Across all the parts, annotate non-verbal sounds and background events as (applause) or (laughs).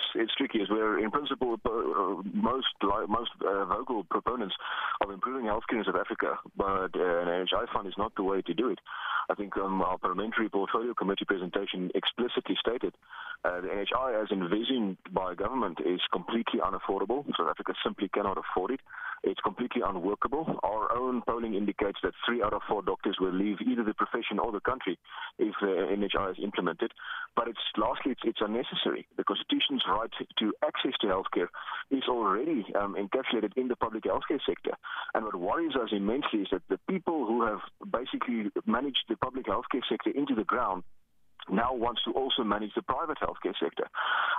it's it's tricky. Is we're in principle uh, most most uh, vocal proponents of improving healthcare in South Africa, but uh, an NHI fund is not the way to do it. I think um, our parliamentary portfolio committee presentation explicitly stated uh, the NHI, as envisioned by government, is completely unaffordable. South Africa simply cannot afford it. It's completely unworkable. Our own polling indicates that three out of four doctors will leave either the profession or the country if the NHI is implemented. But it's lastly, it's, it's unnecessary. The Constitution's right to access to healthcare is already um, encapsulated in the public healthcare sector. And what worries us immensely is that the people who have basically managed the public healthcare sector into the ground now wants to also manage the private healthcare sector.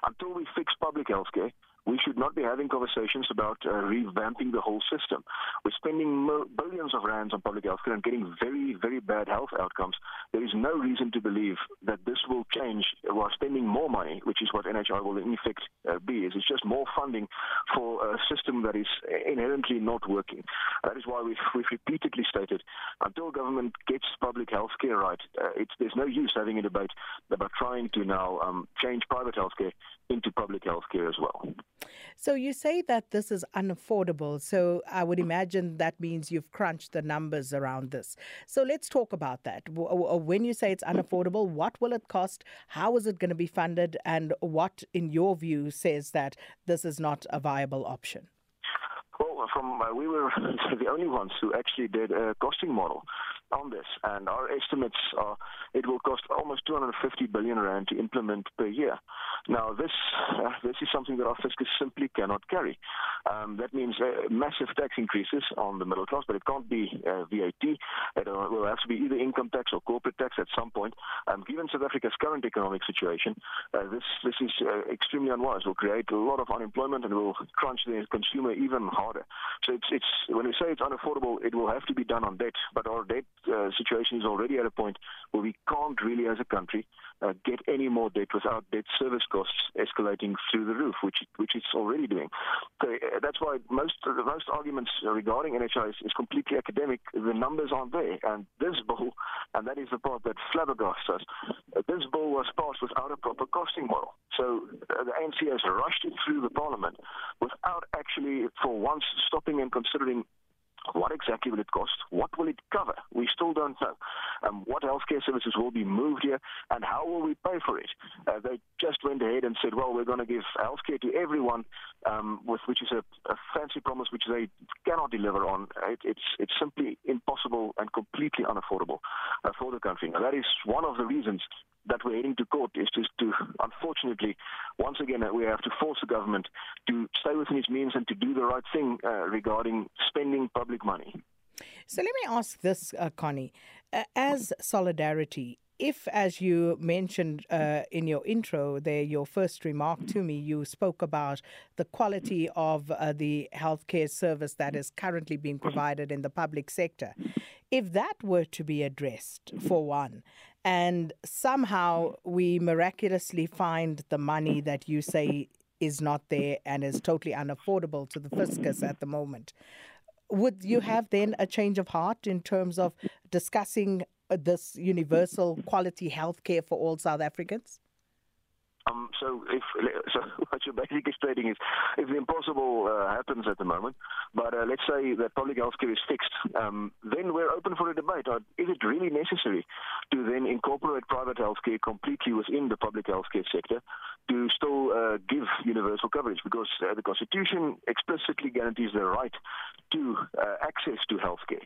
Until we fix public healthcare, we should not be having conversations about uh, revamping the whole system. We're spending billions of rands on public health care and getting very, very bad health outcomes. There is no reason to believe that will change while spending more money, which is what NHI will in effect uh, be. Is it's just more funding for a system that is inherently not working. That is why we've, we've repeatedly stated until government gets public health care right, uh, there's no use having a debate about trying to now um, change private health care into public health care as well. So you say that this is unaffordable. So I would imagine that means you've crunched the numbers around this. So let's talk about that. When you say it's unaffordable, what will it cost? How is it going to be funded? And what, in your view, says that this is not a viable option? Well, from uh, we were (laughs) the only ones who actually did a costing model on this, and our estimates are it will cost almost 250 billion rand to implement per year. Now, this uh, this is something that our fiscus simply cannot carry. Um, that means uh, massive tax increases on the middle class, but it can't be uh, VAT. It uh, will have to be either income tax or corporate tax at some point. Um, given South Africa's current economic situation, uh, this this is uh, extremely unwise. It will create a lot of unemployment and will crunch the consumer even harder. So it's it's when we say it's unaffordable, it will have to be done on debt, but our debt uh, situation is already at a point where we can't really, as a country, uh, get any more debt without debt service costs escalating through the roof, which which it's already doing. So uh, that's why most the most arguments regarding NHI is, is completely academic. The numbers aren't there, and this bill, and that is the part that flabbergasts us. Uh, this bill was passed without a proper costing model. So uh, the ANC has rushed it through the parliament without actually, for once, stopping and considering what exactly will it cost? What will it cover? We still don't know. Um, what healthcare services will be moved here, and how will we pay for it? Uh, they just went ahead and said, "Well, we're going to give healthcare to everyone," um, with which is a, a, fancy promise which they cannot deliver on. It, it's it's simply impossible and completely unaffordable uh, for the country. Now, that is one of the reasons that we're heading to court is just to, unfortunately, once again, we have to force the government to stay within its means and to do the right thing uh, regarding spending public money. So let me ask this, uh, Connie. Uh, as solidarity, if, as you mentioned uh, in your intro there, your first remark to me, you spoke about the quality of uh, the healthcare service that is currently being provided in the public sector. If that were to be addressed, for one, and somehow we miraculously find the money that you say is not there and is totally unaffordable to the fiscus at the moment, would you have then a change of heart in terms of discussing uh, this universal quality health care for all South Africans? Um, so, if (laughs) so, what you're basically stating is, if the impossible uh, happens at the moment, but uh, let's say that public health care is fixed, um, then we're open for a debate. Uh, is it really necessary to then incorporate private health care completely within the public health care sector to still uh, give universal coverage? Because uh, the Constitution explicitly guarantees the right to uh, access to health care,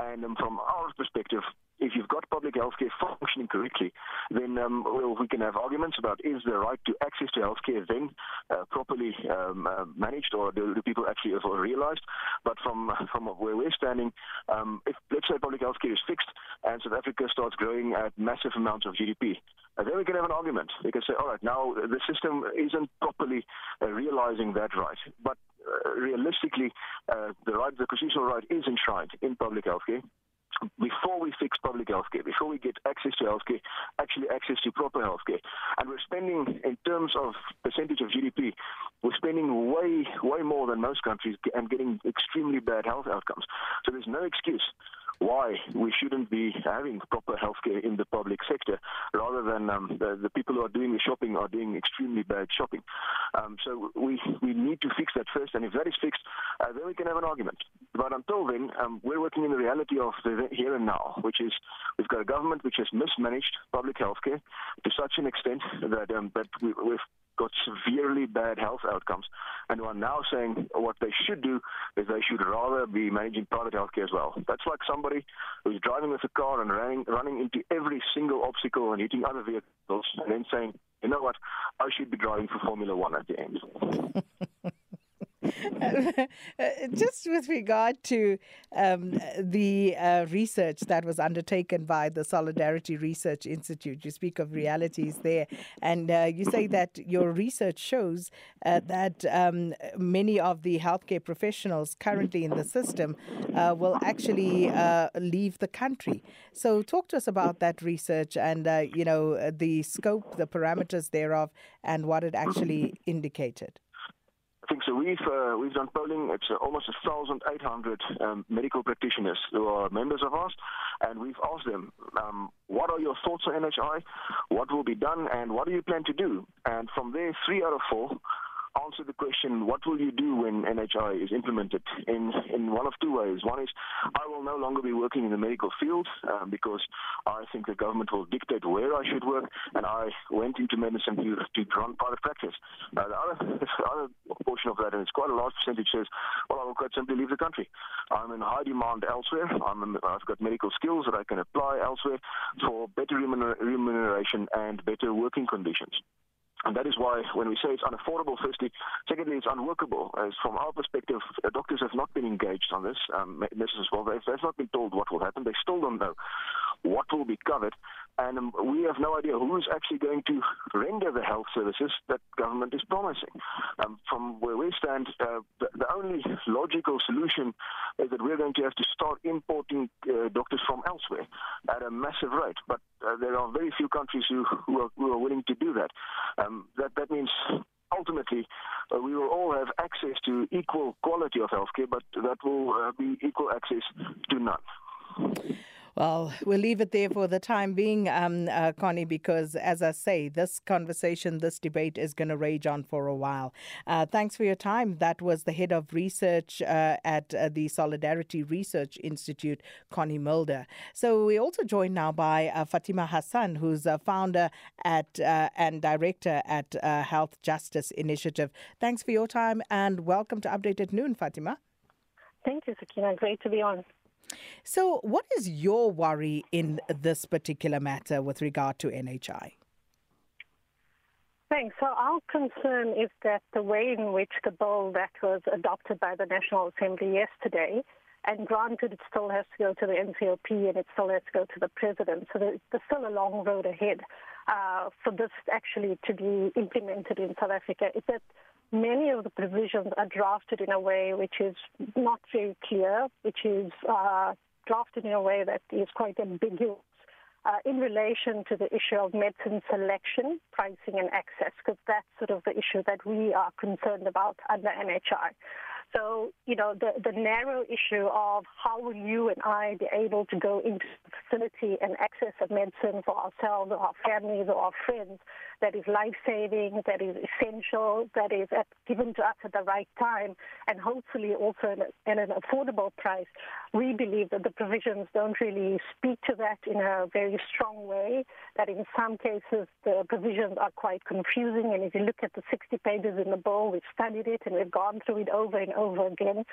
and um, from our perspective, if you've got public healthcare functioning correctly, then um, well, we can have arguments about is the right to access to healthcare then uh, properly um, uh, managed, or do, do people actually realized? But from from where we're standing, um, if let's say public healthcare is fixed and South Africa starts growing at massive amounts of GDP, uh, then we can have an argument. We can say, all right, now the system isn't properly uh, realizing that right, but uh, realistically, uh, the right, the constitutional right is enshrined in public healthcare before we fix public healthcare, before we get access to healthcare, actually access to proper healthcare. And we're spending, in terms of percentage of GDP, we're spending way, way more than most countries and getting extremely bad health outcomes. So there's no excuse why we shouldn't be having proper healthcare in the public sector rather than um, the, the, people who are doing the shopping are doing extremely bad shopping. Um, so we, we need to fix that first, and if that is fixed, uh, then we can have an argument. But until then, um, we're working in the reality of the here and now, which is we've got a government which has mismanaged public healthcare to such an extent that, um, that we, we've got severely bad health outcomes and are now saying what they should do is they should rather be managing private healthcare as well. That's like somebody who's driving with a car and running, running into every single obstacle and hitting other vehicles and then saying, you know what, I should be driving for Formula One at the end. (laughs) (laughs) Just with regard to um, the uh, research that was undertaken by the Solidarity Research Institute, you speak of realities there, and uh, you say that your research shows uh, that um, many of the healthcare professionals currently in the system uh, will actually uh, leave the country. So, talk to us about that research and uh, you know the scope, the parameters thereof, and what it actually indicated. I think so. We've uh, we've done polling. It's uh, almost 1,800 um, medical practitioners who are members of ours, and we've asked them, um, what are your thoughts on NHI? What will be done, and what do you plan to do? And from there, three out of four answer the question, what will you do when NHI is implemented? In, in one of two ways. One is, I will no longer be working in the medical field um, because I think the government will dictate where I should work, and I went into medicine to, to run private practice. Uh, the, other, (laughs) the other portion of that, and it's quite a large percentage, says, well, I will quite simply leave the country. I'm in high demand elsewhere. I'm, I've got medical skills that I can apply elsewhere for better remuneration and better working conditions. And that is why when we say it's unaffordable, firstly, secondly, it's unworkable. As from our perspective, uh, doctors have not been engaged on this. Um, nurses as well. They've, they've not been told what will happen. They still don't know what will be covered. And um, we have no idea who is actually going to render the health services that government is promising. Um, from where we stand, uh, the, the, only logical solution is that we're going to have to start importing uh, doctors from elsewhere at a massive rate. But uh, there are very few countries who, who, are, who are willing to do that. Um, that, that means ultimately uh, we will all have access to equal quality of healthcare, but that will uh, be equal access to none. Well, we'll leave it there for the time being, um, uh, Connie, because as I say, this conversation, this debate is going to rage on for a while. Uh, thanks for your time. That was the head of research uh, at uh, the Solidarity Research Institute, Connie Mulder. So we're also joined now by uh, Fatima Hassan, who's a founder at uh, and director at Health Justice Initiative. Thanks for your time and welcome to Update at Noon, Fatima. Thank you, Sakina. Great to be on. So, what is your worry in this particular matter with regard to NHI? Thanks. So our concern is that the way in which the bill that was adopted by the National Assembly yesterday, and granted it still has to go to the NCOP and it still has to go to the President, so there's still a long road ahead uh, for this actually to be implemented in South Africa, is that many of the provisions are drafted in a way which is not very clear, which is uh, drafted in a way that is quite ambiguous uh, in relation to the issue of medicine selection, pricing, and access, because that's sort of the issue that we are concerned about under NHI. So, you know, the, the narrow issue of how will you and I be able to go into the facility and access a medicine for ourselves or our families or our friends that is life-saving, that is essential, that is at, given to us at the right time, and hopefully also at an affordable price, we believe that the provisions don't really speak to that in a very strong way, that in some cases the provisions are quite confusing, and if you look at the 60 pages in the bill, we've studied it and we've gone through it over and over again,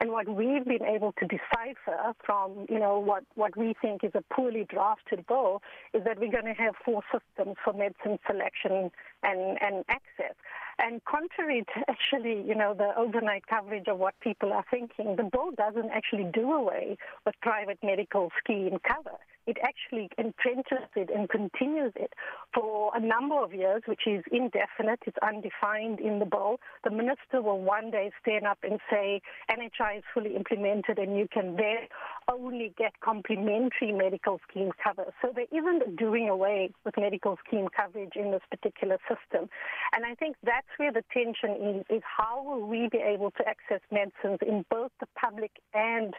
and what we've been able to decipher from, you know, what, what we think is a poorly drafted bill is that we're going to have four systems for medicine selection and, and access. And contrary to (laughs) actually, you know, the overnight coverage of what people are thinking, the bill doesn't actually do away with private medical scheme cover. It actually entrenches it and continues it for a number of years, which is indefinite, it's undefined in the bill. The minister will one day stand up and say NHI is fully implemented and you can then only get complementary medical scheme cover. So there isn't doing away with medical scheme coverage in this particular system. And I think that's where the tension is, is how will we be able to access medicines in both the public and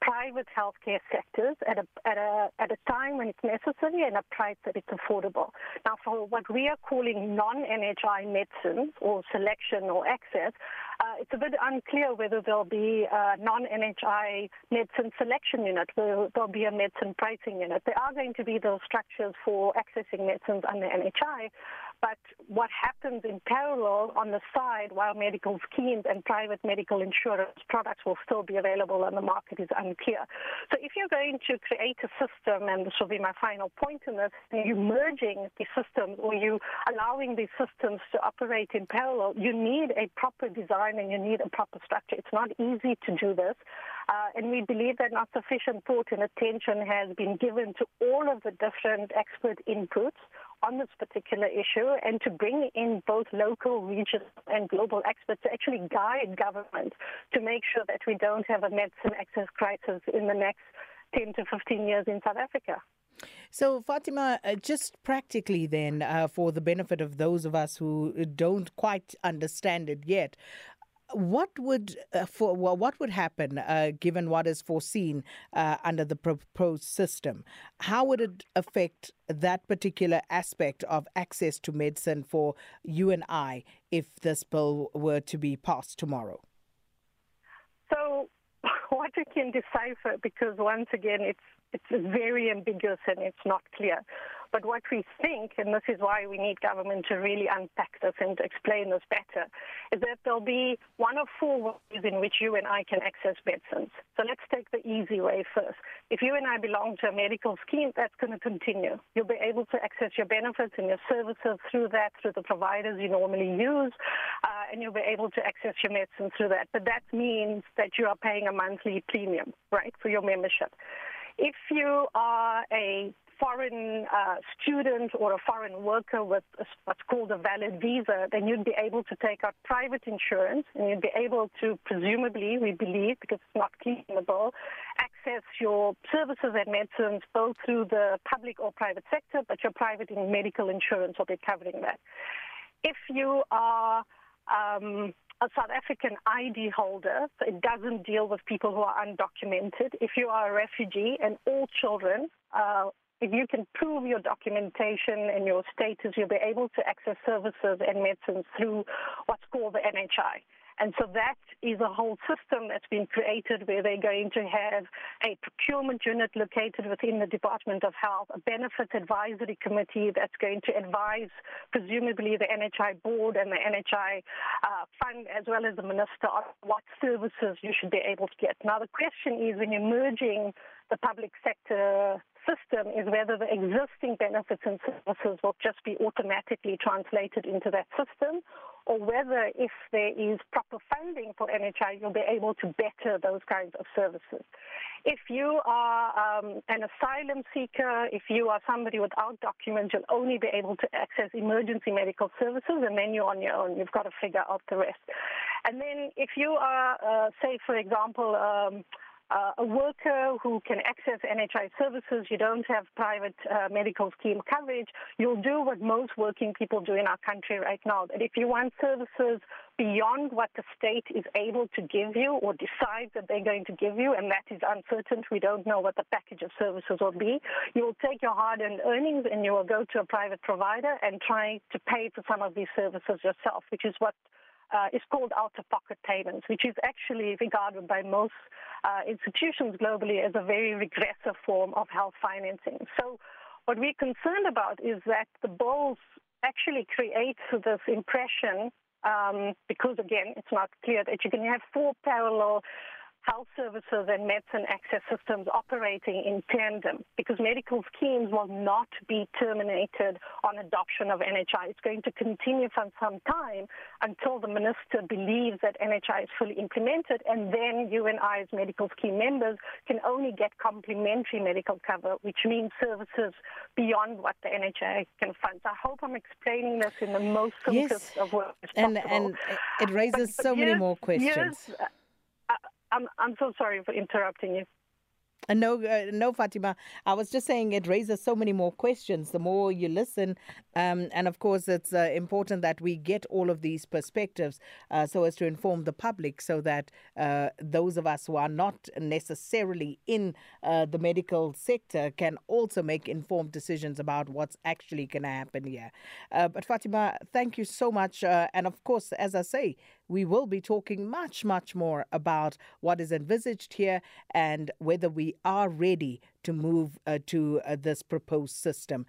private healthcare sectors at a, at a, at a time when it's necessary and a price that it's affordable. Now, for what we are calling non-NHI medicines or selection or access, uh, it's a bit unclear whether there'll be a non-NHI medicine selection unit, whether there'll be a medicine pricing unit. There are going to be those structures for accessing medicines under NHI, but what happens in parallel on the side while medical schemes and private medical insurance products will still be available on the market is unclear. So if you're going to create a system, and this will be my final point in this, you're merging the systems or you allowing these systems to operate in parallel, you need a proper design and you need a proper structure. It's not easy to do this. Uh, and we believe that not sufficient thought and attention has been given to all of the different expert inputs on this particular issue and to bring in both local, regional, and global experts to actually guide government to make sure that we don't have a medicine access crisis in the next 10 to 15 years in South Africa. So, Fatima, uh, just practically then, uh, for the benefit of those of us who don't quite understand it yet, what would uh, for well, what would happen uh, given what is foreseen uh, under the proposed system? How would it affect that particular aspect of access to medicine for you and I if this bill were to be passed tomorrow? So, (laughs) what we can decipher, because once again, it's it's very ambiguous and it's not clear. But what we think, and this is why we need government to really unpack this and explain this better, is that there'll be one of four ways in which you and I can access medicines. So let's take the easy way first. If you and I belong to a medical scheme, that's going to continue. You'll be able to access your benefits and your services through that, through the providers you normally use, uh, and you'll be able to access your medicine through that. But that means that you are paying a monthly premium, right, for your membership. If you are a foreign uh, student or a foreign worker with what's called a valid visa, then you'd be able to take out private insurance and you'd be able to, presumably, we believe, because it's not bill, access your services and medicines both through the public or private sector, but your private medical insurance will be covering that. If you are um, a South African ID holder, so it doesn't deal with people who are undocumented. If you are a refugee and all children, uh, if you can prove your documentation and your status, you'll be able to access services and medicines through what's called the NHI. And so that is a whole system that's been created where they're going to have a procurement unit located within the Department of Health, a benefits advisory committee that's going to advise, presumably, the NHI board and the NHI uh, fund, as well as the minister, on what services you should be able to get. Now, the question is when you're merging the public sector system is whether the existing benefits and services will just be automatically translated into that system or whether if there is proper funding for NHI, you'll be able to better those kinds of services. If you are um, an asylum seeker, if you are somebody without documents, you'll only be able to access emergency medical services, and then you're on your own. You've got to figure out the rest. And then if you are, uh, say, for example, um, uh, a worker who can access NHI services, you don't have private uh, medical scheme coverage, you'll do what most working people do in our country right now. That if you want services beyond what the state is able to give you or decides that they're going to give you, and that is uncertain, we don't know what the package of services will be, you will take your hard earned earnings and you will go to a private provider and try to pay for some of these services yourself, which is what uh, is called out-of-pocket payments, which is actually regarded by most uh, institutions globally as a very regressive form of health financing. So what we're concerned about is that the bills actually create this impression, um, because again, it's not clear that you can have four parallel health services and medicine access systems operating in tandem because medical schemes will not be terminated on adoption of NHI. It's going to continue for some time until the minister believes that NHI is fully implemented, and then you and I, as medical scheme members, can only get complementary medical cover, which means services beyond what the NHI can fund. So I hope I'm explaining this in the most simplest yes. of words and, And it raises but, so many more questions. Yes, I'm, I'm so sorry for interrupting you. Uh, no, uh, no, Fatima. I was just saying it raises so many more questions the more you listen. Um, and of course, it's uh, important that we get all of these perspectives uh, so as to inform the public so that uh, those of us who are not necessarily in uh, the medical sector can also make informed decisions about what's actually going to happen here. but Fatima, thank you so much. and of course, as I say, we will be talking much, much more about what is envisaged here and whether we are ready to move uh, to uh, this proposed system.